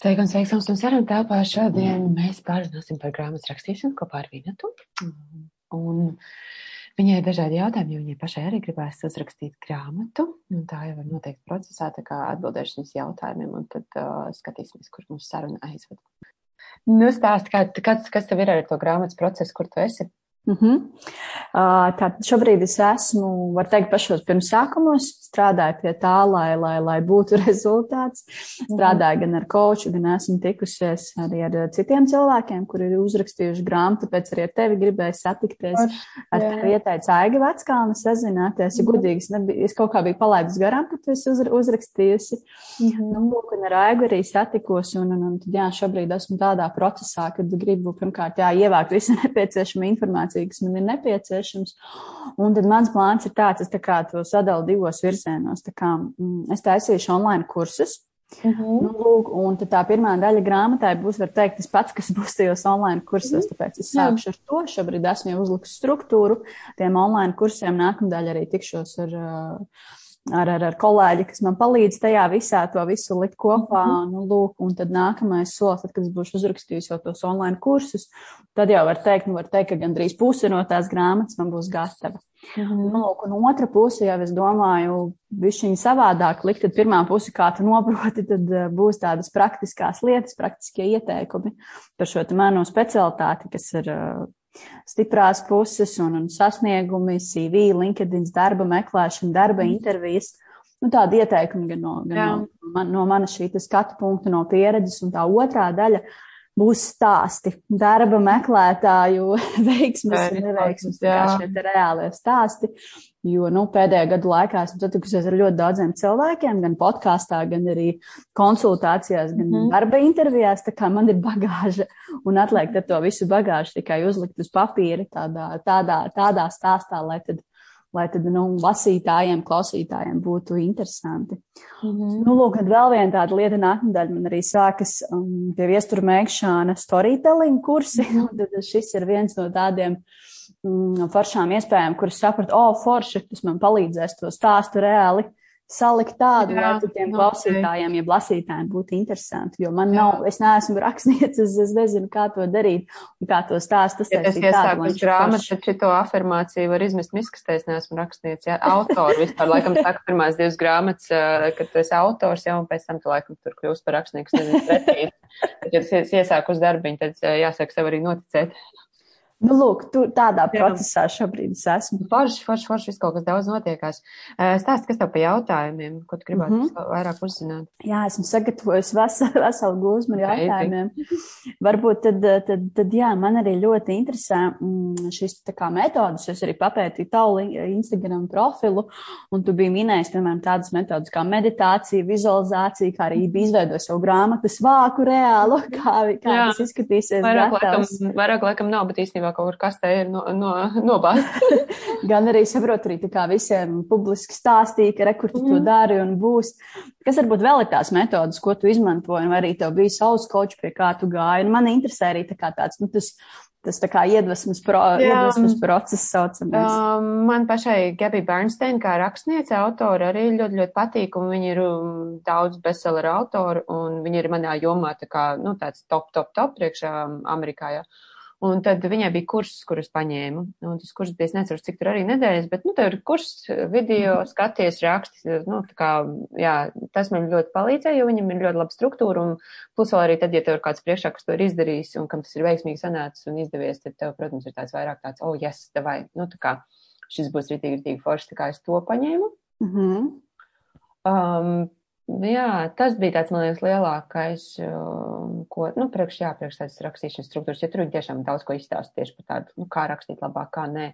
Sveiki un sveiks mums un sarunu telpā. Šodien mēs pārunāsim par grāmatas rakstīšanu kopā ar Vinatu. Un viņai ir dažādi jautājumi, jo viņai pašai arī gribēs uzrakstīt grāmatu. Un tā jau ir noteikti procesā, tā kā atbildēšu viņas jautājumiem un tad uh, skatīsimies, kur mums saruna aizved. Nu, stāst, kā, kas, kas tev ir ar to grāmatas procesu, kur tu esi? Uh -huh. uh, Tātad šobrīd es esmu, var teikt, pašos pirmsākumos, strādāju pie tā, lai, lai, lai būtu rezultāts. Mhm. Strādāju gan ar koču, gan esmu tikusies arī ar citiem cilvēkiem, kuri ir uzrakstījuši grāmatu, tāpēc arī ar tevi gribēju satikties. Ar, tevi ieteica Aiga Veckalna sazināties. Ja mhm. godīgi, es, nebija, es kaut kā biju palaidus garām, ka tu esi uz, uzrakstījusi. -huh. nu, lūk, un ar Aigu arī satikos, un, un, un tad, jā, šobrīd esmu tādā procesā, kad gribu pirmkārt, jā, ievākt visu nepieciešamo informāciju kas man ir nepieciešams. Un tad mans plāns ir tāds, es tā kā to sadalu divos virzienos. Tā kā, mm, es taisīšu online kursus. Mhm. -huh. nu, lūk, un tā pirmā daļa grāmatai būs, var teikt, tas pats, kas būs tajos online kursos. Mhm. -huh. Tāpēc es sākšu ar to. Šobrīd esmu jau uzlikus struktūru tiem online kursiem. Nākamdaļa arī tikšos ar. Uh, ar, ar, ar kolēģi, kas man palīdz tajā visā to visu likt kopā. Mm -hmm. nu, lūk, un tad nākamais solis, tad, kad es būšu uzrakstījis jau tos online kursus, tad jau var teikt, nu, var teikt, ka gandrīz puse no tās grāmatas man būs gatava. Mm -hmm. nu, lūk, un otra puse, jau es domāju, bišķiņi savādāk likt, tad pirmā puse, kā tu noproti, tad uh, būs tādas praktiskās lietas, praktiskie ieteikumi par šo manu specialitāti, kas ir uh, stiprās puses un, un sasniegumi, CV, LinkedIn, darba meklēšana, darba mm. intervijas. Nu, tādi ieteikumi gan no, gan Jā. no, man, no manas šī skatu punkta, no pieredzes, un tā otrā daļa būs stāsti, darba meklētāju veiksmes un neveiksmes, kā šie reālie stāsti. Jo nu, pēdējā gada laikā esmu satikusies ar ļoti daudziem cilvēkiem, gan podkāstā, gan arī konsultācijās, gan mm. darba intervijās. Tā kā man ir bagāža un atliek to visu bagāžu tikai uzlikt uz papīra tādā, tādā, tādā stāstā, lai tad lai tad, nu, lasītājiem, klausītājiem būtu interesanti. Mm -hmm. Nu, lūk, vēl viena tāda lieta nākamdaļa man arī sākas um, pie viestura mēgšana storytelling kursi, mm -hmm. tad šis ir viens no tādiem mm, foršām iespējām, kuras sapratu, o, oh, forši, tas man palīdzēs to stāstu reāli salikt tādu, lai tiem klausītājiem, ja lasītājiem būtu interesanti. Jo man Jā. nav, es neesmu rakstniece, es, es nezinu, kā to darīt un kā to stāst. Ja es iesāku grāmatu, tad šito afirmāciju var izmest miskastē, es neesmu rakstniece. Jā, autori vispār laikam saka pirmās divas grāmatas, kad tu esi autors, jau un pēc tam tu laikam tur kļūst par rakstnieku, ja es iesāku uz darbiņu, tad jāsaka sev arī noticēt. Nu, lūk, tu tādā Jā. procesā šobrīd es esmu. Forši, forši, forši, viss kaut kas daudz notiekās. Stāst, kas tev pa jautājumiem, ko tu gribētu mm -hmm. vairāk uzzināt? Jā, esmu sagatavojis veselu, veselu gūzmu ar jautājumiem. Varbūt tad, tad, tad, jā, man arī ļoti interesē mm, šis tā kā metodas. Es arī papētīju tavu Instagram profilu, un tu biji minējis, piemēram, tādas metodas kā meditācija, vizualizācija, kā arī bija izveidojis savu grāmatas vāku reālu, kā, kā jā. tas izskatīsies. Vairāk laikam, vairāk laikam nav, bet īstenībā kaut kur kastē ir no, no, nobāzt. Gan arī saprotu, arī tā kā visiem publiski stāstīja, ka rekur tu mm. to dari un būs. Kas varbūt vēl ir tās metodas, ko tu izmantoji, vai arī tev bija savs kočs, pie kā tu gāji. Un man interesē arī tā kā tāds, nu, tas, tas tā kā iedvesmas, pro, Jā, iedvesmas process saucamais. Um, man pašai Gabi Bernstein, kā rakstniece, autori arī ļoti, ļoti patīk, un viņi ir um, daudz bestseller autori, un viņi ir manā jomā tā kā, nu, tāds top, top, top priekšā um, Amerikā. Ja. Un tad viņai bija kurs, kurus paņēmu. Un tas kurs bija, es neceru, cik tur arī nedēļas, bet, nu, tev ir kurs, video, mhm. skaties, raksti, nu, tā kā, jā, tas man ļoti palīdzēja, jo viņam ir ļoti laba struktūra, un plus vēl arī tad, ja tev ir kāds priekšā, kas to ir izdarījis, un kam tas ir veiksmīgi sanācis un izdevies, tad tev, protams, ir tāds vairāk tāds, oh, yes, davai, nu, tā kā, šis būs ritīgi, ritīgi forši, tā kā es to paņēmu. Mm -hmm. um, Jā, tas bija tāds, man liekas, lielākais, um, ko, nu, priekš, jā, priekš tādas rakstīšanas struktūras, jo tur viņi tiešām daudz ko izstāsta tieši par tādu, nu, kā rakstīt labāk, kā nē.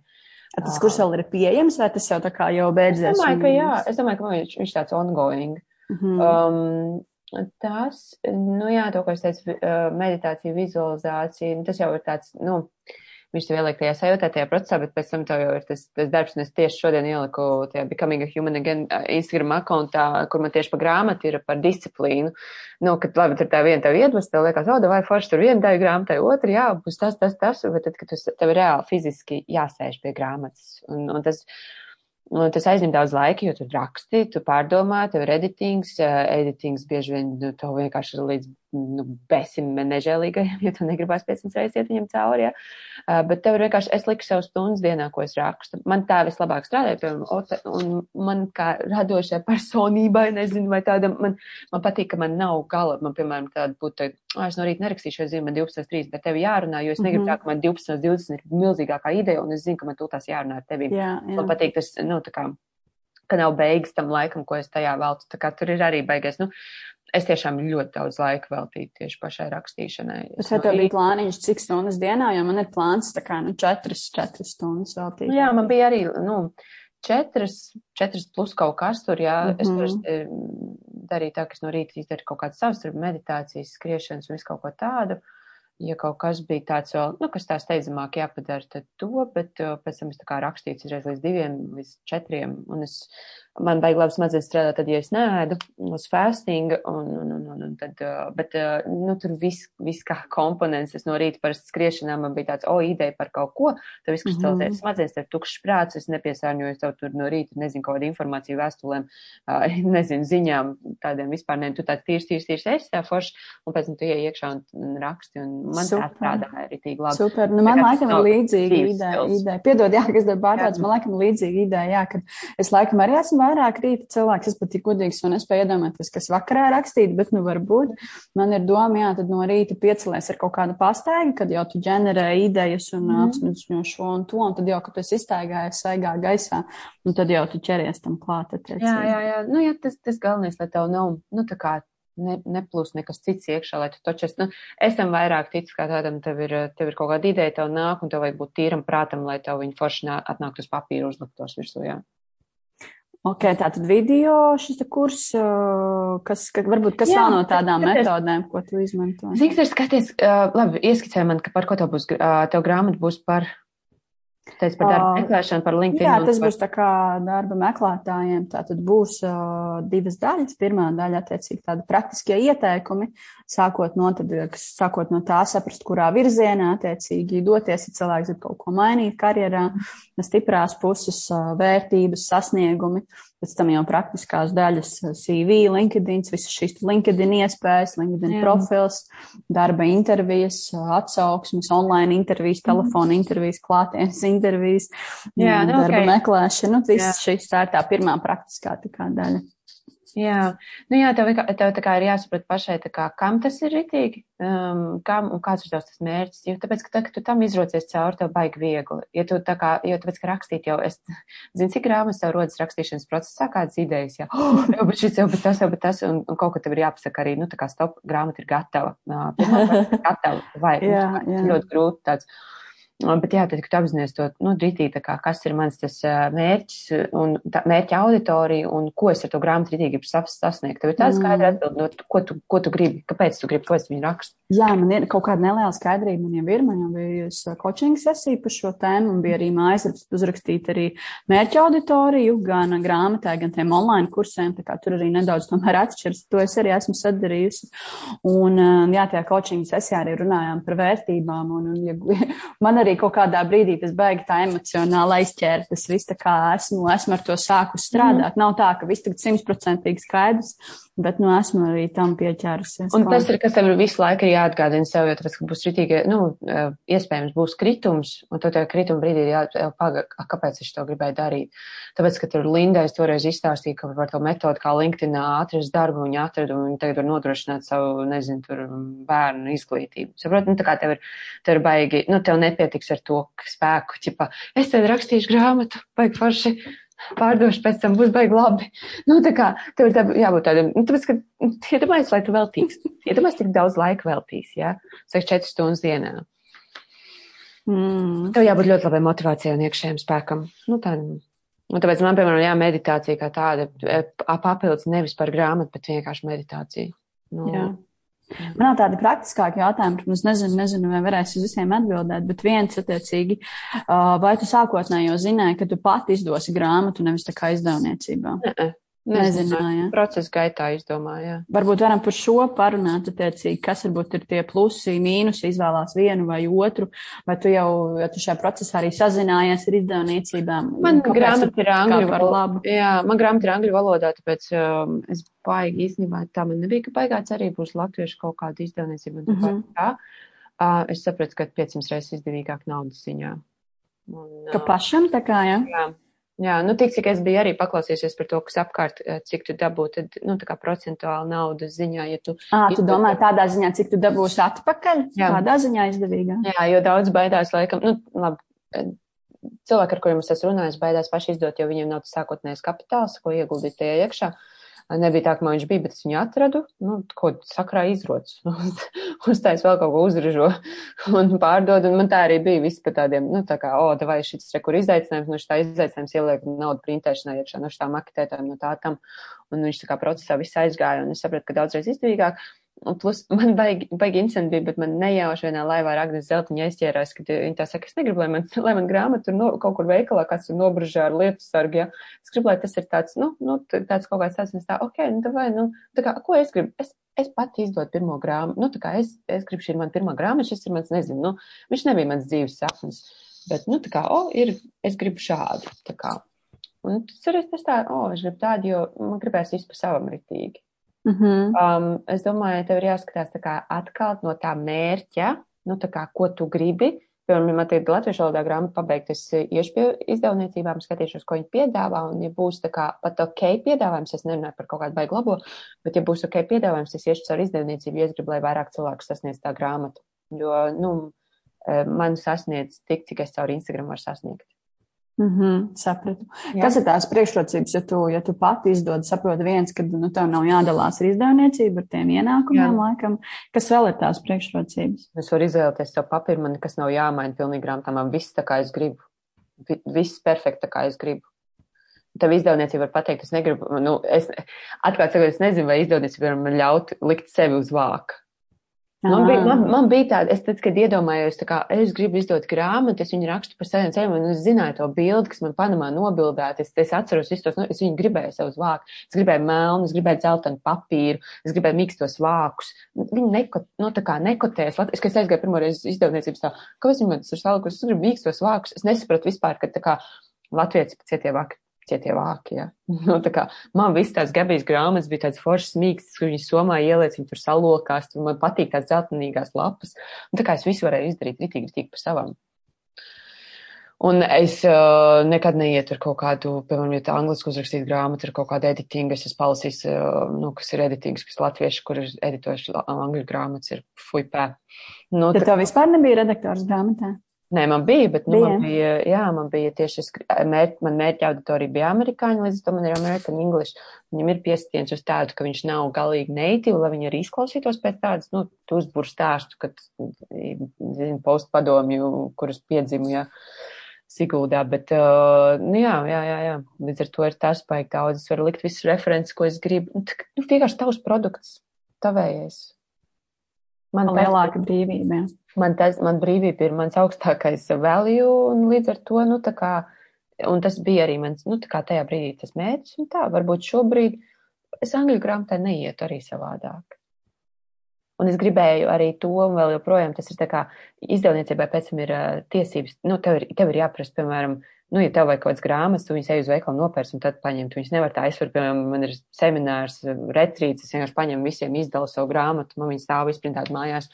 Tas kurs vēl ir pieejams, vai tas jau tā kā jau beidzies? Es domāju, ka jā, es domāju, ka viņš, viņš tāds ongoing. Mm -hmm. um, tas, nu jā, to, ko es teicu, meditācija, vizualizācija, tas jau ir tāds, nu, uh, viņš tev ieliek tajā sajūtā, tajā procesā, bet pēc tam tev jau ir tas, tas darbs, un es tieši šodien ieliku tajā Becoming a Human Again Instagram akkontā, kur man tieši pa grāmatu ir par disciplīnu. Nu, kad labi, tur tā viena tev iedvest, tev liekas, o, vai forši tur viena daļa grāmatai, otra, jā, būs tas, tas, tas, bet tad, kad tu, tev reāli fiziski jāsēž pie grāmatas. Un, un tas, Un tas aizņem daudz laika, jo tu raksti, tu pārdomā, tev ir editings, uh, editings bieži vien nu, tev vienkārši ir līdz nu, besim nežēlīgajiem, ja tu negribās 500 reizes iet viņam cauri, ja. Uh, bet tev ir vienkārši, es liku sev stundas dienā, ko es rakstu. Man tā vislabāk strādāja, piemēram, un man kā radošai personībai, nezinu, vai tāda, man, man patīk, ka man nav gala, man, piemēram, tāda būtu, ah, es no rīta nerakstīšu, es zinu, man 12.3, bet tev jārunā, jo es negribu mm -hmm. tā, ka man 12.20 ir milzīgākā ideja, un es zinu, ka man tūlās jārunā ar tevi. Jā, jā. Man patīk tas, nu, tā kā ka nav beigas tam laikam, ko es tajā veltu. Tā kā tur ir arī beigās. Nu, es tiešām ļoti daudz laika veltīju tieši pašai rakstīšanai. Bet vai tev bija plāniņš, cik stundas dienā, jo man ir plāns tā kā, nu, četras, četras stundas veltīt? Jā, man bija arī, nu, četras, četras plus kaut kas tur, jā. Mm -hmm. Es tur darīju tā, ka es no rīta izdaru kaut kādas savas meditācijas, skriešanas un visu kaut ko tādu. Ja kaut kas bija tāds vēl, nu, kas tā steidzamāk jāpadara, tad to, bet pēc tam es tā kā rakstīju uzreiz līdz diviem, līdz četriem, un es man vajag labi smadzenes strādāt, tad, ja es nēdu uz fasting, un, un, un, un, un tad, bet, nu, tur viss, vis kā komponents, es no rīta parasti skriešanā man bija tāds, o, ideja par kaut ko, tad viss kristālēs mm -hmm. smadzenes, tad tukšs prāts, es nepiesārņoju tev tur no rīta, nezinu, kādu informāciju vēstulēm, nezinu, ziņām, tādiem vispār, ne, tu tāds tīrs, tīrs, tīrs, esi tā forši, un pēc tam tu iei iekšā un, un raksti, un man Super. tā strādāja arī tīgi labi. Super, nu, man laikam ir līdzīga ideja, ideja. Piedod, jā, ka es tev pārtraucu, man laikam ir līdzīga ideja, jā, ka es laikam arī esmu vairāk rīta cilvēks, es pat tik godīgs un nespēju iedomāties, kas vakarā rakstīt, bet, nu, varbūt man ir doma, jā, tad no rīta piecelies ar kaut kādu pastaigu, kad jau tu ģenerē idejas un mm. apsmiņo šo un to, un tad jau, kad tu esi iztaigājies saigā gaisā, un tad jau tu ķeries tam klāt. Jā, jā, jā, nu, jā, tas, tas galvenais, lai tev nav, nu, tā kā ne, neplūst nekas cits iekšā, lai tu taču es, nu, es tam vairāk ticu, kā tādam, tev ir, tev ir kaut kāda ideja, tev nāk, un tev vajag būt tīram prātam, lai tev viņa forši atnākt uz papīra uzliktos virsū, jā. Ok, tātad video šis kurs, kas, ka, varbūt kas Jā, vēl no tādām skaties, metodēm, ko tu izmanto? Zīks ir skaties, uh, labi, ieskicē man, ka par ko tev būs, uh, tev grāmata būs par Teic par darba meklēšanu, par LinkedIn. Jā, tas par... būs tā kā darba meklētājiem. Tā tad būs uh, divas daļas. Pirmā daļa attiecīgi tāda praktiskie ieteikumi, sākot no, tad, sākot no tā saprast, kurā virzienā attiecīgi doties, ja cilvēks ir kaut ko mainīt karjerā, stiprās puses, uh, vērtības, sasniegumi. Pēc tam jau praktiskās daļas CV, LinkedIn, visas šīs LinkedIn iespējas, LinkedIn Jā. profils, darba intervijas, atsauksmes, online intervijas, telefona intervijas, klātienes intervijas, Jā, nu, darba okay. meklēšana. Nu, viss šīs tā ir tā pirmā praktiskā tā daļa. Jā, nu jā, tev, tev tā kā ir jāsaprot pašai, kā, kam tas ir ritīgi, um, kam un kāds ir tavs tas mērķis, jo tāpēc, ka, tā, ka tu tam izrocies cauri, tev baigi viegli. Ja tu tā kā, jo tāpēc, ka rakstīt jau, es, zinu, cik grāmatas tev rodas rakstīšanas procesā, kādas idejas, jā, oh, jau, bet šis, jau, bet tas, jau, bet tas, un, un kaut ko tev ir jāpasaka arī, nu, tā kā stop, grāmata ir gatava. Pirmā, gatava, vai, jā, jā. ļoti grūti tāds. Bet jā, tad, kad apzināties to, nu, dritī, tā kā, kas ir mans tas mērķis un tā, mērķa auditorija un ko es ar to grāmatu dritī gribu sasniegt, tev ir tāda skaidra mm. atbilde, no, ko, tu, ko tu gribi, kāpēc tu gribi, ko es viņu rakstu. Jā, man ir kaut kāda neliela skaidrība, man jau ir, man jau bija coaching sesija par šo tēmu un bija arī mājas uzrakstīt arī mērķa auditoriju, gan grāmatai, gan tiem online kursiem, tā kā tur arī nedaudz tomēr atšķiras, to es arī esmu sadarījusi. Un, jā, tajā coaching sesijā arī runājām par vērtībām un, un ja, man arī arī kaut kādā brīdī tas baigi tā emocionāli aizķēra. Tas viss tā kā esmu, esmu ar to sāku strādāt. Mm. Nav tā, ka viss tagad simtprocentīgi skaidrs, Bet, nu, esmu arī tam pieķērusies. Un tas ir, kas tev visu laiku ir jāatgādina sev, jo tāpēc, ka būs ritīgi, nu, eh, iespējams būs kritums, un tev krituma brīdī ir jāpaga, kāpēc es to gribēju darīt. Tāpēc, ka tur Lindais toreiz izstāstīja, ka par to metodu, kā LinkedIn atrast darbu, viņi atrada, un tagad var nodrošināt savu, nezinu, tur bērnu izglītību. Saprot, nu, tā kā tev ir, tev ir baigi, nu, tev nepietiks ar to spēku, ķipa, es tev rakstīšu grāmatu, baigi forši pārdošu pēc tam būs baigi labi. Nu, tā kā tev ir tā, jābūt tādam, nu, tāpēc, ka iedomājies, lai tu veltīsi, iedomājies, cik daudz laika veltīsi, jā, ja? 6-4 stundas dienā. Mm. Tev jābūt ļoti labai motivācijai un iekšējiem spēkam. Nu, tā, un tāpēc man, piemēram, jā, meditācija kā tāda, papildus nevis par grāmatu, bet vienkārši meditācija. Nu, jā. Man nav tādi praktiskāki jautājumi, protams, nezinu, nezinu, vai varēsi uz visiem atbildēt, bet viens attiecīgi, vai tu sākotnējo zināji, ka tu pati izdosi grāmatu, nevis tā kā izdevniecībā? Nē, Nezināja. Procesa gaitā izdomāja. Varbūt varam par šo parunāt, attiecīgi, kas varbūt ir tie plusi, mīnusi, izvēlās vienu vai otru, vai tu jau, ja tu šajā procesā arī sazinājies ar izdevniecībām? Man grāmata ir angļu valodā. Jā, man grāmata ir angļu valodā, tāpēc um, es baigi īstenībā tā man nebija, ka baigā cerība būs latviešu kaut kāda izdevniecība. Mm -hmm. tā. Uh, es sapratu, ka 500 reizes izdevīgāk naudas ziņā. Un, uh, ka pašam tā kā, jā? Jā. Jā, nu tik, cik es biju arī paklausījusies par to, kas apkārt, cik tu dabū, tad, nu, tā kā procentuāli naudas ziņā, ja tu. Ā, tu domā tādā ziņā, cik tu dabūsi atpakaļ? Jā. Tādā ziņā izdevīgā. Jā, jo daudz baidās, laikam, nu, labi, cilvēki, ar kuriem es runājis, baidās paši izdot, jo viņiem nav tas sākotnējais kapitāls, ko ieguldīt tajā iekšā. Nebija tā, ka man viņš bija, bet es viņu atradu, nu, ko sakrā izrots, uztais vēl kaut ko uzražo un pārdod, un man tā arī bija viss pa tādiem, nu, tā kā, o, vai šis re, kur izaicinājums, nu, šitā izaicinājums ieliek naudu printēšanā iekšā, nu, šitā maketētājiem, no tā tam, un viņš tā kā procesā viss aizgāja, un es sapratu, ka daudzreiz izdevīgāk, Un plus man baigi, baigi incidenti bija, bet man nejauši vienā laivā ar Agnes Zeltiņu aizķērās, ka viņi tā saka, es negribu, lai man, lai man grāmata tur no, kaut kur veikalā kāds tur nobražā ar lietu sargu, ja. Es gribu, lai tas ir tāds, nu, nu tāds kaut kāds tāds, un es tā, ok, nu, vai, nu, tā kā, ko es gribu? Es, es pati izdodu pirmo grāmatu, nu, tā kā es, es gribu, šī ir man pirmā grāmata, šis ir mans, nezinu, nu, viņš nebija mans dzīves sapnis, bet, nu, tā kā, o, ir, es gribu šādu, tā kā. Un arī tas tā, o, es gribu tādu, jo man gribēs visu pa savam ritīgi. Mm -hmm. um, es domāju, tev ir jāskatās tā kā atkal no tā mērķa, nu tā kā, ko tu gribi. Piemēram, man tagad latviešu valodā grāmatu pabeigt, es iešu pie izdevniecībām, skatīšos, ko viņi piedāvā, un ja būs tā kā pat ok piedāvājums, es nerunāju par kaut kādu baigu labo, bet ja būs ok piedāvājums, es iešu caur izdevniecību, ja es gribu, lai vairāk cilvēku sasniedz tā grāmatu. Jo, nu, eh, man sasniedz tik, cik es caur Instagram varu sasniegt. Mm -hmm, sapratu. Jā. Kas ir tās priekšrocības, ja tu, ja tu pati izdod, saproti viens, ka nu, tev nav jādalās ar izdevniecību, ar tiem ienākumiem, Jā. laikam. Kas vēl ir tās priekšrocības? Es varu izvēlēties savu papīru, man nekas nav jāmaina pilnīgi grāmatā, man viss tā kā es gribu. Viss perfekti tā kā es gribu. Tev izdevniecība var pateikt, es negribu, nu, es, atklāt sakot, es nezinu, vai izdevniecība var man ļaut likt sevi uz vāka. Man bija, man, man bija tāda, es tad, kad iedomājos, kā es gribu izdot grāmatu, es viņu rakstu par saviem ceļiem, un es zināju to bildi, kas man Panamā nobildēta. Es, es atceros visus tos, nu, es viņu gribēju savus vākus. Es gribēju melnu, es gribēju dzeltenu papīru, es gribēju mīkstos vākus. Viņi neko, nu, tā kā nekotēs. Es, kad es aizgāju pirmoreiz izdevniecības tā, kāpēc viņi man tas ir salikusi, es gribu mīkstos vākus. Es nesapratu vispār, ka tā kā Latvijas cietie vāki cietie vāki. Ja. Nu, tā kā man viss tās Gabijas grāmatas bija tāds foršs mīksts, kur viņas somā ieliec, viņi tur salokās, tur man patīk tās dzeltenīgās lapas. Un tā kā es visu varēju izdarīt ritīgi, ritīgi pa savām. Un es uh, nekad neietu ar kaut kādu, piemēram, ja tā angliski uzrakstīt grāmatu ar kaut kādu editingu, es esmu palasījis, uh, nu, kas ir editings, kas latvieši, kur ir editojuši angļu grāmatas, ir fuipē. Nu, Tad tā... tev vispār nebija redaktors grāmatā? Nē, man bija, bet nu, bija. man bija, jā, man bija tieši, mēr, man mērķa auditorija bija amerikāņi, līdz to man ir American English. Viņam ir piestiens uz tādu, ka viņš nav galīgi native, lai viņi arī izklausītos pēc tādas, nu, uzbūr stāstu, kad, zinu, postpadomju, kuras piedzimu, jā, Siguldā, bet, uh, nu, jā, jā, jā, jā, līdz ar to ir tas baigi daudz, es varu likt visus references, ko es gribu, nu, nu vienkārši tavs produkts, tavējais. Man lielāka brīvība, jā man, tas, man brīvība ir mans augstākais value, un līdz ar to, nu, tā kā, un tas bija arī mans, nu, tā kā tajā brīdī tas mērķis, un tā, varbūt šobrīd es angļu grāmatā neietu arī savādāk. Un es gribēju arī to, un vēl joprojām tas ir tā kā izdevniecībai pēc tam ir uh, tiesības, nu, tev ir, tev ir jāprast, piemēram, uh, nu, ja tev vajag kaut kādas grāmatas, tu viņus ej uz veikalu nopērts un tad paņemt. Tu viņus nevar tā aizsver, piemēram, man ir seminārs, retrīts, es vienkārši paņemu visiem izdalu savu grāmatu, man viņi stāv izprintēt mājās.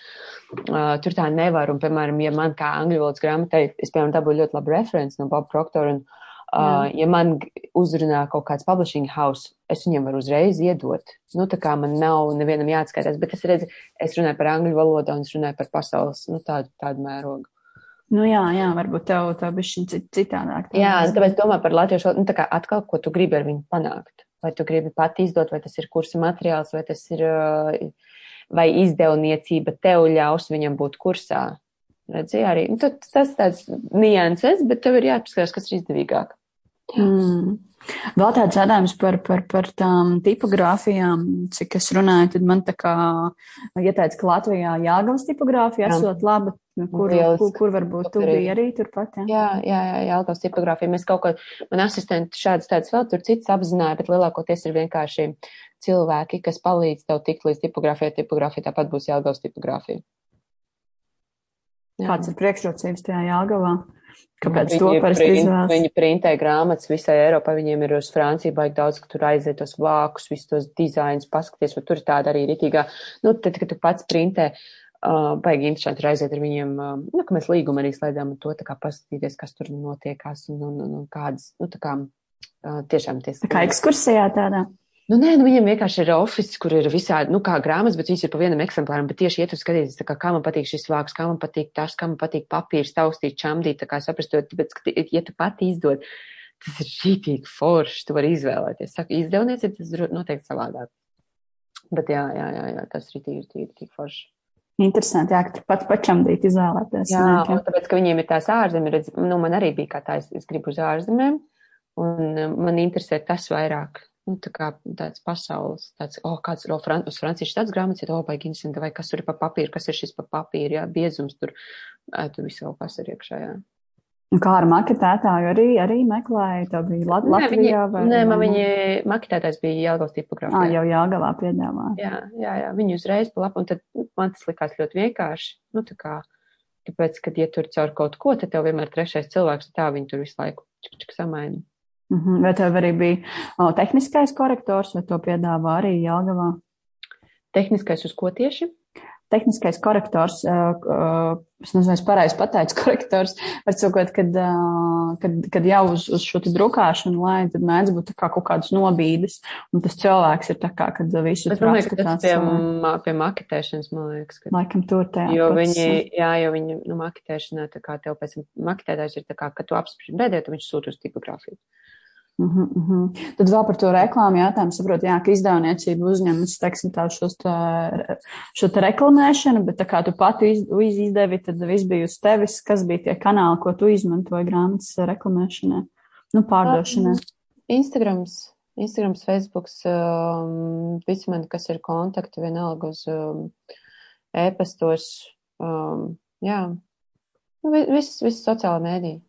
Uh, tur tā nevar, un, piemēram, ja man kā angļu valodas grāmatai, es, piemēram, dabūju ļoti labu referenci no Boba Proctora, un, uh, ja man uzrunā kaut kāds publishing house, es viņiem varu uzreiz iedot. Nu, tā kā man nav nevienam jāatskaitās, bet es redzu, es runāju par angļu valodu un es runāju par pasaules, nu, tādu, tādu mērogu. Nu, jā, jā, varbūt tev tā bija citādāk. Tā jā, tāpēc domā par latviešu, nu, tā kā atkal, ko tu gribi ar viņu panākt. Vai tu gribi pat izdot, vai tas ir kursa materiāls, vai tas ir, vai izdevniecība tev ļaus viņam būt kursā. Redzi, arī, nu, tas tāds nianses, bet tev ir jāpaskatās, kas ir izdevīgāk. Mm. Vēl tāds jautājums par, par, par tām tipogrāfijām, cik es runāju, tad man tā kā ieteica, ka Latvijā Jāgavas tipogrāfija esot laba, kur, kur, kur varbūt tu biji arī turpat, jā? Jā, jā, jā, Jāgavas tipogrāfija. Mēs kaut ko, man asistenti šādas tādas vēl tur citas apzināja, bet lielākoties ir vienkārši cilvēki, kas palīdz tev tikt līdz tipogrāfijai, tipogrāfija tāpat būs Jāgavas tipogrāfija. Jā. Kāds ir priekšrocības tajā Jāgavā? Kāpēc viņi to parasti izvēlas? Viņi printē grāmatas visai Eiropā, viņiem ir uz Franciju baigi daudz, ka tur aiziet tos vākus, visus tos dizainus, paskaties, vai tur ir tāda arī ritīgā. Nu, tad, kad tu pats printē, uh, baigi interesanti ir aiziet ar viņiem, uh, nu, ka mēs līgumu arī slēdzām un to tā kā paskatīties, kas tur notiekās un, un, un, un kādas, nu, tā kā uh, tiešām ties. Tā kā ekskursijā tādā. Nu, nē, nu, viņam vienkārši ir oficiāls, kur ir visādi, nu, kā grāmatas, bet viņas ir pa vienam eksemplāram. Bet tieši iet uz skatīties, kā, kā man patīk šis vāks, kā man patīk tas, kā man patīk papīrs, taustīt, čamdīt, tā kā saprast, jo, tāpēc, ka, ja tu pati izdod, tas ir šītīgi forši, tu vari izvēlēties. Saka, izdevniec ir tas noteikti savādāk. Bet jā, jā, jā, jā tas ir tīri, tīri, tīri forši. Interesanti, jā, ka tur pats pačamdīt izvēlēties. Jā, un tāpēc, ka viņiem ir tās ārzemē, redz, nu, man arī bija kā tā, es, es gribu uz ārzemēm, un man interesē tas vairāk nu, tā kā tāds pasaules, tāds, oh, kāds ir, oh, Fran uz franciešu tāds grāmatas, ja, oh, vai interesanti, vai kas tur ir pa papīru, kas ir šis pa papīru, jā, biezums tur, tur visu kaut kas ir iekšā, jā. Kā ar maketētāju arī, arī meklēja, tā bija Lat nē, Latvijā viņi, vai? Nē, man viņi, maketētājs bija Jelgavas tipogrāfijā. Ā, jau Jāgavā piedāvā. Jā, jā, jā, viņi uzreiz pa lapu, un tad man tas likās ļoti vienkārši, nu, tā kā, tāpēc, kad, ja tur caur kaut ko, tad tev vienmēr trešais cilvēks, tā viņi tur visu laiku čik, čik samaina. Mhm. Vai tev arī bija o, tehniskais korektors, vai to piedāvā arī Jāgavā? Tehniskais uz ko tieši? Tehniskais korektors, es nezinu, es pareizi pateicu, korektors, var sakot, kad, kad, kad jau uz, uz šo drukāšanu lai, tad mēdz būt kā kaut kādas nobīdes, un tas cilvēks ir tā kā, kad visu Bet man liekas, tas pie, ma, pie maketēšanas, man liekas, ka. Laikam tur tajā. Jo viņi, jā, jo viņi, nu, maketēšanā, tā kā tev pēc maketētājs ir tā kā, ka tu apspriež bēdē, tad viņš sūta uz tipogrāfiju. Uh -huh. Tad vēl par to reklāmu jautājumu saprotu, jā, ka izdevniecība uzņemas, teiksim, tā šos tā, šo te reklamēšanu, bet tā kā tu pati iz, izdevi, tad viss bija uz tevis, kas bija tie kanāli, ko tu izmantoji grāmatas reklamēšanai, nu, pārdošanai. Instagrams, Instagrams, Facebooks, um, visi man, kas ir kontakti, vienalga uz um, e-pastos, um, jā, nu, viss, viss sociāla mēdīja.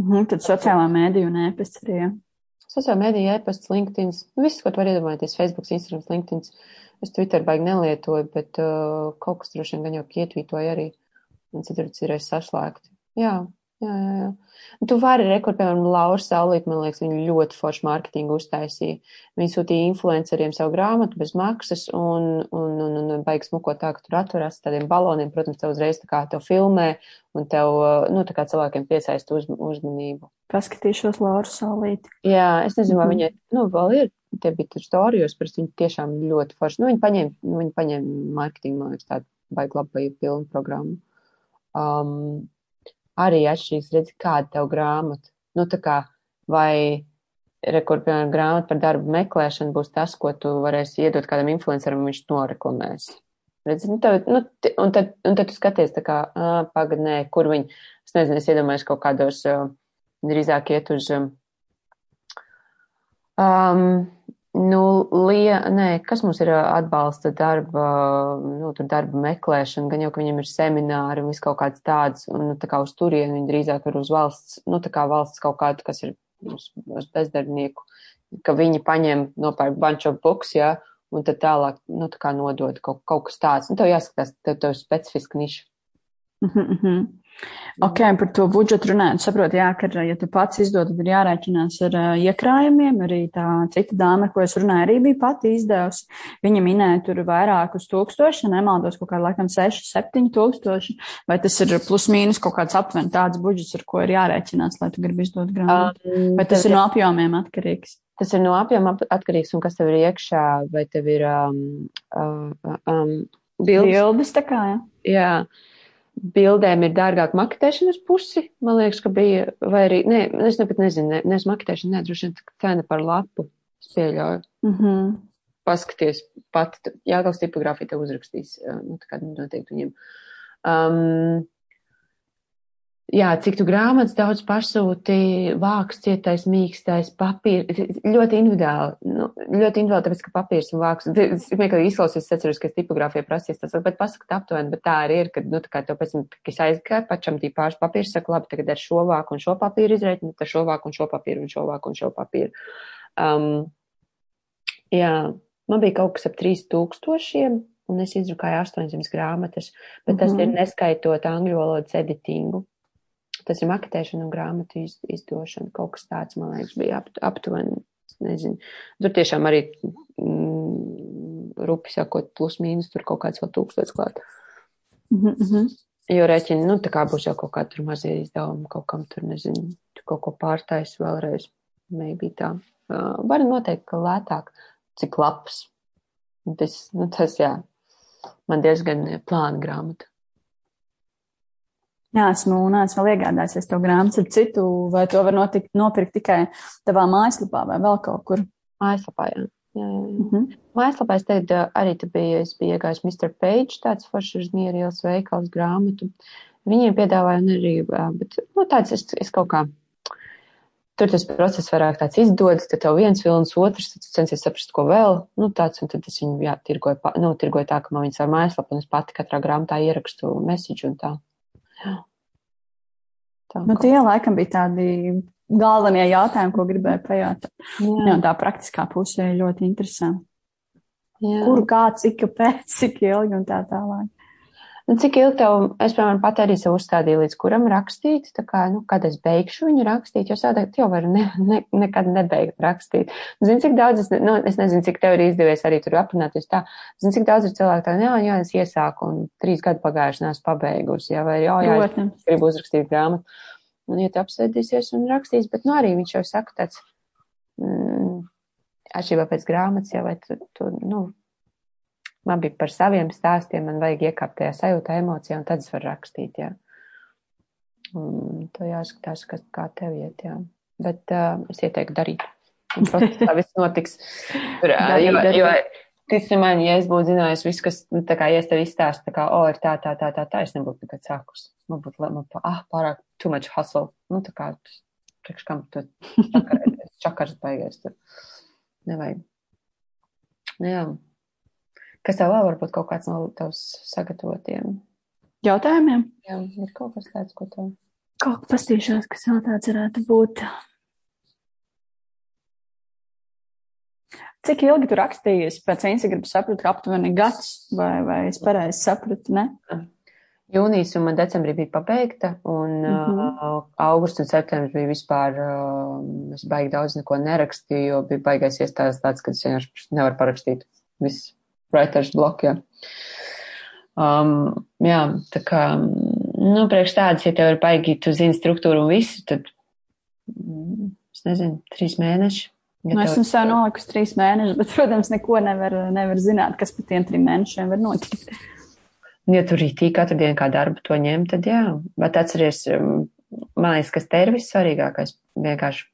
Mhm, tad sociālā mēdīja un ēpasts arī. Ja? Sociālā mēdīja, ēpasts, LinkedIn, nu, viss, ko tu vari iedomāties, Facebook, Instagram, LinkedIn. Es Twitter baigi nelietoju, bet uh, kaut kas droši vien gan jau pietvītoju arī. Un citur ir saslēgti. Jā, jā, jā. jā. Tu vari rekord, piemēram, Laura Saulīt, man liekas, viņa ļoti foršu mārketingu uztaisīja. Viņa sūtīja influenceriem savu grāmatu bez maksas un, un, un, un baigs mukot tā, ka tur atturās tādiem baloniem. Protams, tev uzreiz tā kā tev filmē un tev, nu, tā kā cilvēkiem piesaist uz, uzmanību. Paskatīšos Laura Saulīt. Jā, es nezinu, vai mm -hmm. viņai, nu, vēl ir, tie bija tur storijos, bet viņi tiešām ļoti forši. Nu, viņi paņēma, nu, viņi paņēma mārketingu, man liekas, tādu baigi labāju pilnu programmu. Um, arī atšķirīgs, redzi, kāda tev grāmata. Nu, tā kā, vai, rekur, piemēram, grāmata par darbu meklēšanu būs tas, ko tu varēsi iedot kādam influenceram, viņš noreklamēs. Redzi, nu, tev, nu, un, tad, un tad tu skaties tā kā, pagadnē, kur viņi, es nezinu, es iedomājos kaut kādos, drīzāk iet uz, um, Nu, lie, nē, kas mums ir atbalsta darba, nu, tur darba meklēšana, gan jau, ka viņam ir semināri un viss kaut kāds tāds, un, nu, tā kā uz turieni viņi drīzāk ir uz valsts, nu, tā kā valsts kaut kādu, kas ir uz, uz bezdarbnieku, ka viņi paņem, nopērk bunch of books, jā, un tad tālāk, nu, tā kā nodod kaut, kaut kas tāds. Nu, tev jāskatās, tev, tev ir specifiska niša. Mm -hmm. Ok, par to budžetu runājot, saprotu, jā, ka, ja tu pats izdod, tad ir jārēķinās ar uh, iekrājumiem. Arī tā cita dāma, ko es runāju, arī bija pati izdevusi. Viņa minēja tur vairākus tūkstoši, nemaldos kaut kā laikam 6, 7 tūkstoši, vai tas ir plus mīnus kaut kāds aptuveni tāds budžets, ar ko ir jārēķinās, lai tu gribi izdot grāmatu. Um, vai tas ir no apjomiem atkarīgs? Tas ir no apjoma atkarīgs un kas tev ir iekšā, vai tev ir um, uh, um, bildes. Bildes tā kā, jā. Jā bildēm ir dārgāk maketēšanas pusi, man liekas, ka bija, vai arī, nē, es nepat nezinu, ne, nes maketēšana, nē, droši vien cena par lapu, es pieļauju. Mm -hmm. Paskaties, pat, jāgals tipogrāfija te uzrakstīs, nu, tā kā noteikti viņiem. Um, jā, cik tu grāmatas daudz pasūti, vāks, cietais, mīkstais, papīrs, ļoti individuāli, nu, ļoti individuāli, tāpēc, ka papīrs un vāks, es vienkārši izklausies, es atceros, ka es tipogrāfijā prasīs tas, bet pasakat aptuveni, bet tā arī ir, kad, nu, tā kā tev pēc tam, kad es aizgāju, pačam tī pāris papīrs, saka, labi, tagad ar šo vāku un šo papīru izreikinu, tad šo vāku un šo papīru un šo vāku un šo papīru. Um, jā, man bija kaut kas ap trīs tūkstošiem, un es izdrukāju 800 grāmatas, bet mm -hmm. tas ir mhm. neskaitot angļu valodas editingu. Tas ir maketēšana un grāmatu iz, izdošana. Kaut kas tāds, man liekas, bija apt, aptuveni. Nezinu. Tur tiešām arī mm, rupi sakot, plus mīnus tur kaut kāds vēl tūkstots klāt. Mm -hmm. Jo rēķini, nu, tā kā būs jau kaut tur mazie izdevumi, kaut kam tur, nezinu, kaut ko pārtais vēlreiz. Maybe tā. Uh, var noteikt, ka lētāk, cik labs. Tas, nu, tas, jā, man diezgan plāna grāmata. Nē, esmu, neesmu vēl iegādājies to grāmatu ar citu, vai to var notikt, nopirkt tikai tavā mājaslapā vai vēl kaut kur? Mājaslapā, jā. jā, jā. Mm -hmm. Mājaslapā es teicu, arī tu biji, es biju iegājis Mr. Page, tāds foršs uz mierīlas veikals grāmatu. Viņiem piedāvāja un arī, bet, nu, tāds es, es kaut kā tur tas process vairāk tāds izdodas, tad tev viens vilnis, otrs, tad censies saprast, ko vēl, nu tāds, un tad es viņu, jā, tirgoju, nu, tirgoju tā, ka man viņas ar mājaslapu, un es pati katrā grāmatā ierakstu message un tā. Jā. Tā nu, tie laikam bija tādi galvenie jautājumi, ko gribēju pajautāt. Jā. Jā, tā praktiskā pusē ļoti interesanti. Jā. Kur, kā, cik, pēc, cik ilgi un tā tālāk. Nu, cik ilgi tev, es, piemēram, pat arī sev uzstādīju, līdz kuram rakstīt, tā kā, nu, kad es beigšu viņu rakstīt, jo sādāk jau var ne, ne, nekad nebeigt rakstīt. Zini, cik daudz, es, nu, es nezinu, cik tev ir izdevies arī tur aprunāties tā, zini, cik daudz ir cilvēku tā, jā, jā, es iesāku un trīs gadu pagājuši neesmu pabeigusi, jā, vai jā, jā, es gribu uzrakstīt grāmatu. Un, ja tu apsēdīsies un rakstīs, bet, nu, arī viņš jau saka tāds, mm, atšķirībā pēc grāmatas, jā, vai tu, tu nu, man bija par saviem stāstiem, man vajag iekāpt tajā sajūtā, emocijā, un tad es varu rakstīt, jā. Un to jāskatās, kas kā tev iet, jā. Bet uh, es ieteiktu darīt. Un procesā viss notiks. Tur, uh, jo, jo, tic man, ja es būtu zinājis visu, kas, nu, tā kā, ja es tev izstāstu, tā kā, o, oh, ir tā, tā, tā, tā, tā, es nebūtu nekad sākus. Man būtu, man, ah, pārāk too much hustle. Nu, tā kā, priekš kam tu čakars baigies tur. Nevajag. Nu, jā. Kas tev vēl varbūt kaut kāds no tavs sagatavotiem jautājumiem? Jā, ir kaut kas tāds, ko tev. Kaut kas pastīšos, kas vēl tāds varētu būt. Cik ilgi tu rakstījies pēc Instagram sapratu, ka aptuveni gads, vai, vai es pareizi sapratu, ne? Jūnijas un decembrī bija pabeigta, un mm -hmm. uh, augusts un septembris bija vispār, uh, es baigi daudz neko nerakstīju, jo bija baigais iestādes tāds, ka es vienkārši nevaru parakstīt. Viss writer's block, jā. Um, jā, tā kā, nu, priekš tādas, ja tev ir baigi, tu zini struktūru un visu, tad, mm, es nezinu, trīs mēneši. Ja nu, esmu sev nolikusi trīs mēnešus, bet, protams, neko nevar, nevar zināt, kas pa tiem trim mēnešiem var notikt. Ja tur rītī katru dienu kā darbu to ņem, tad jā. Bet atceries, um, man liekas, kas te ir vissvarīgākais. Vienkārši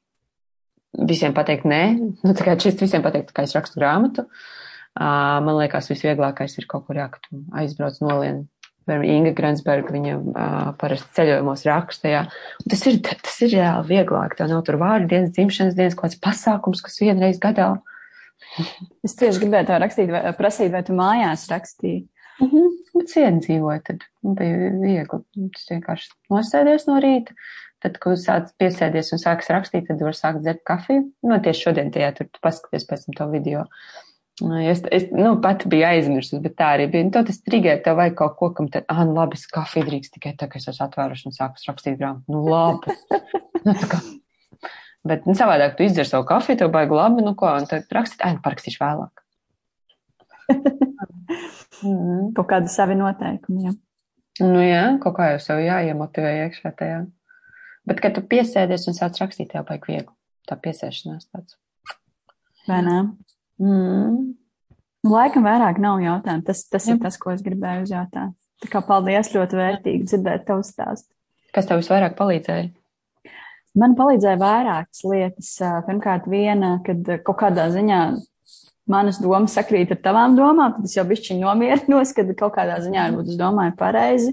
visiem pateikt nē. Nu, tā kā šis visiem pateikt, ka es rakstu grāmatu. Uh, Man liekas, visvieglākais ir kaut kur jā, ka tu aizbrauc nolien. Inga Grensberga, viņa uh, parasti ceļojumos raksta, jā. Un tas ir, tas ir reāli vieglāk. Tev nav tur vārdu dienas, dzimšanas dienas, kaut kāds pasākums, kas vienreiz gadā. Es tieši gribēju tev rakstīt, vai, prasīt, vai tu mājās rakstīji. Mm -hmm. Bet cienu dzīvoju, tad bija viegli. Tas vienkārši nosēdies no rīta. Tad, kad sāc piesēdies un sāks rakstīt, tad var sākt dzert kafiju. Nu, tieši šodien tajā tur paskaties pēc tam to video. Es, es nu, pat biju aizmirsus, bet tā arī bija. Nu, tas trigē, tev vajag kaut ko, kam te, ah, nu labi, es kafiju drīkst tikai tā, ka es esmu atvēruši un sākus rakstīt grāmatu. Nu, labi. nu, kā. Bet, nu, savādāk tu izdzer savu kafiju, tev baigi labi, nu, ko, un tad rakstīt, ai, nu, parakstīšu vēlāk. mm. Kaut kādi savi noteikumi, jā. Nu, jā, kaut kā jau sev jāiemotivē iekšā tajā. Bet, kad tu piesēdies un sāc rakstīt, tev baigi viegli. Tā piesēšanās tāds. Vai ne? Mm. Laikam vairāk nav jautājumu. Tas, tas ir tas, ko es gribēju uzjautāt. Tā kā paldies, ļoti vērtīgi dzirdēt tavu stāstu. Kas tev visvairāk palīdzēja? Man palīdzēja vairākas lietas. Pirmkārt, viena, kad kaut kādā ziņā manas domas sakrīt ar tavām domām, tad es jau bišķiņ nomierinos, kad kaut kādā ziņā varbūt es domāju pareizi.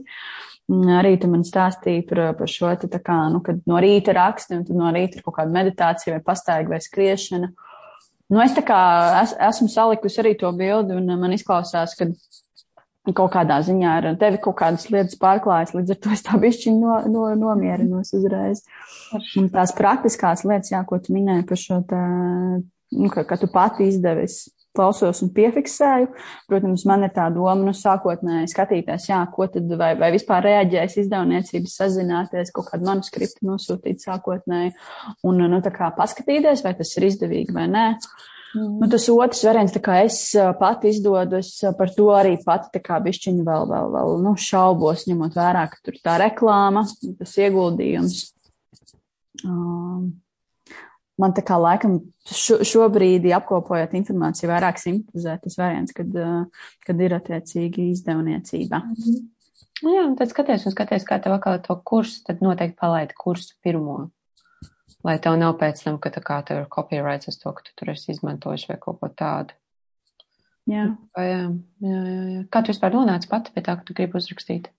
Arī tu man stāstīji par, par šo, te, kā, nu, kad no rīta raksti un tad no rīta ir kaut kāda meditācija vai pastaiga vai skriešana. Nu, es tā kā es, esmu salikusi arī to bildi un man izklausās, ka kaut kādā ziņā ar tevi kaut kādas lietas pārklājas, līdz ar to es tā bišķiņ no, no, nomierinos uzreiz. Un tās praktiskās lietas, jā, ko tu minēji par šo tā, nu, ka, ka tu pati izdevis klausos un piefiksēju. Protams, man ir tā doma, nu, sākotnēji skatīties, jā, ko tad, vai, vai vispār reaģēs izdevniecības sazināties, kaut kādu manuskriptu nosūtīt sākotnēji, un, nu, tā kā paskatīties, vai tas ir izdevīgi vai nē. Mm. Nu, tas otrs variants, kā es pati izdodu, es par to arī pati tā kā bišķiņu vēl, vēl, vēl, nu, šaubos, ņemot vērā, ka tur tā reklāma, tas ieguldījums. Um, man tā kā laikam šo, šobrīd, apkopojot informāciju, vairāk simpatizē tas variants, kad, kad ir attiecīgi izdevniecība. -hmm. Nu jā, un tad skaties, un skaties, kā tev atkal to kursu, tad noteikti palaidi kursu pirmo. Lai tev nav pēc tam, ka tā kā tev ir copyrights uz to, ka tu tur esi izmantojuši vai kaut ko tādu. Jā. Vai, jā, jā, jā. Kā tu vispār nonāci pati pie tā, ka tu gribi uzrakstīt?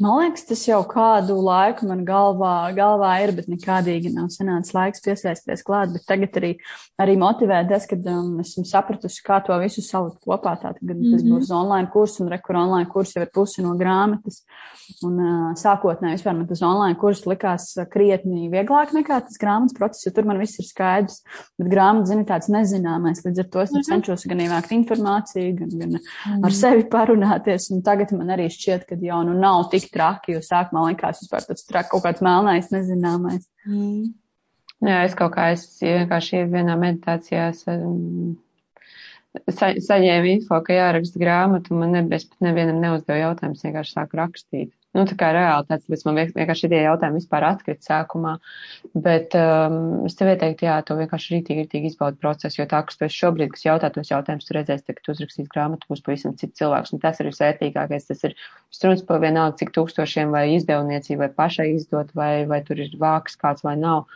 Man liekas, tas jau kādu laiku man galvā, galvā ir, bet nekādīgi nav sanācis laiks piesaisties klāt. Bet tagad arī, arī motivē tas, ka um, esmu sapratusi, kā to visu salikt kopā. Tātad, kad mm -hmm. tas mhm. būs online kurs un rekur online kurs jau ir pusi no grāmatas. Un uh, sākotnēji vispār man tas online kurs likās krietni vieglāk nekā tas grāmatas process, jo tur man viss ir skaidrs. Bet grāmata, zini, tāds nezināmais. Līdz ar to es mm -hmm. cenšos gan ievākt informāciju, gan, gan mm -hmm. ar sevi parunāties. Un tagad man arī šķiet, ka jau nu nav tik traki, jo sākumā likās vispār tāds traki, kaut kāds melnais, nezināmais. Mm. Jā, es kaut kā, es vienkārši vienā meditācijā um, sa, saņēmu info, ka jāraksta grāmatu, un man ne, es pat nevienam neuzdevu jautājumus, vienkārši sāku rakstīt. Nu, tā kā reāli tāds, līdz man vienkārši tie jautājumi vispār atkrita sākumā, bet um, es tev ieteiktu, jā, to vienkārši rītīgi, rītīgi izbaudu procesu, jo tā, kas tu esi šobrīd, kas jautā tos jautājumus, tu redzēsi, ka tu uzrakstīs grāmatu, būs pavisam cits cilvēks, un tas ir visvērtīgākais, tas ir struns par vienalga, cik tūkstošiem vai izdevniecība, vai pašai izdot, vai, vai tur ir vāks kāds vai nav.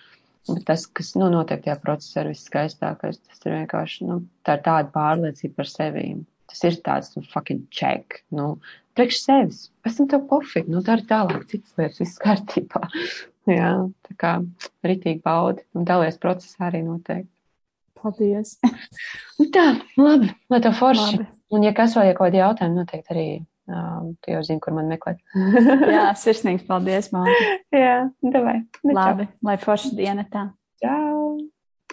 Bet tas, kas, nu, notiek tajā procesā, ir viskaistākais, tas ir vienkārši, nu, tā tāda pārliecība par sevīm. Tas ir tāds, nu, fucking check, nu, priekš sevis. Pēc tam tev pofīgi, nu, dari tālāk, citas lietas, viss kārtībā. Jā, tā kā ritīgi baudi un dalies procesā arī noteikti. Paldies. Nu tā, labi, lai tev forši. Labi. Un, ja kas vēl, ja kaut kādi jautājumi, noteikti arī um, tu jau zini, kur man meklēt. Jā, sirsnīgs paldies, māte. Jā, davai. Labi, lai forši diena tā. Čau.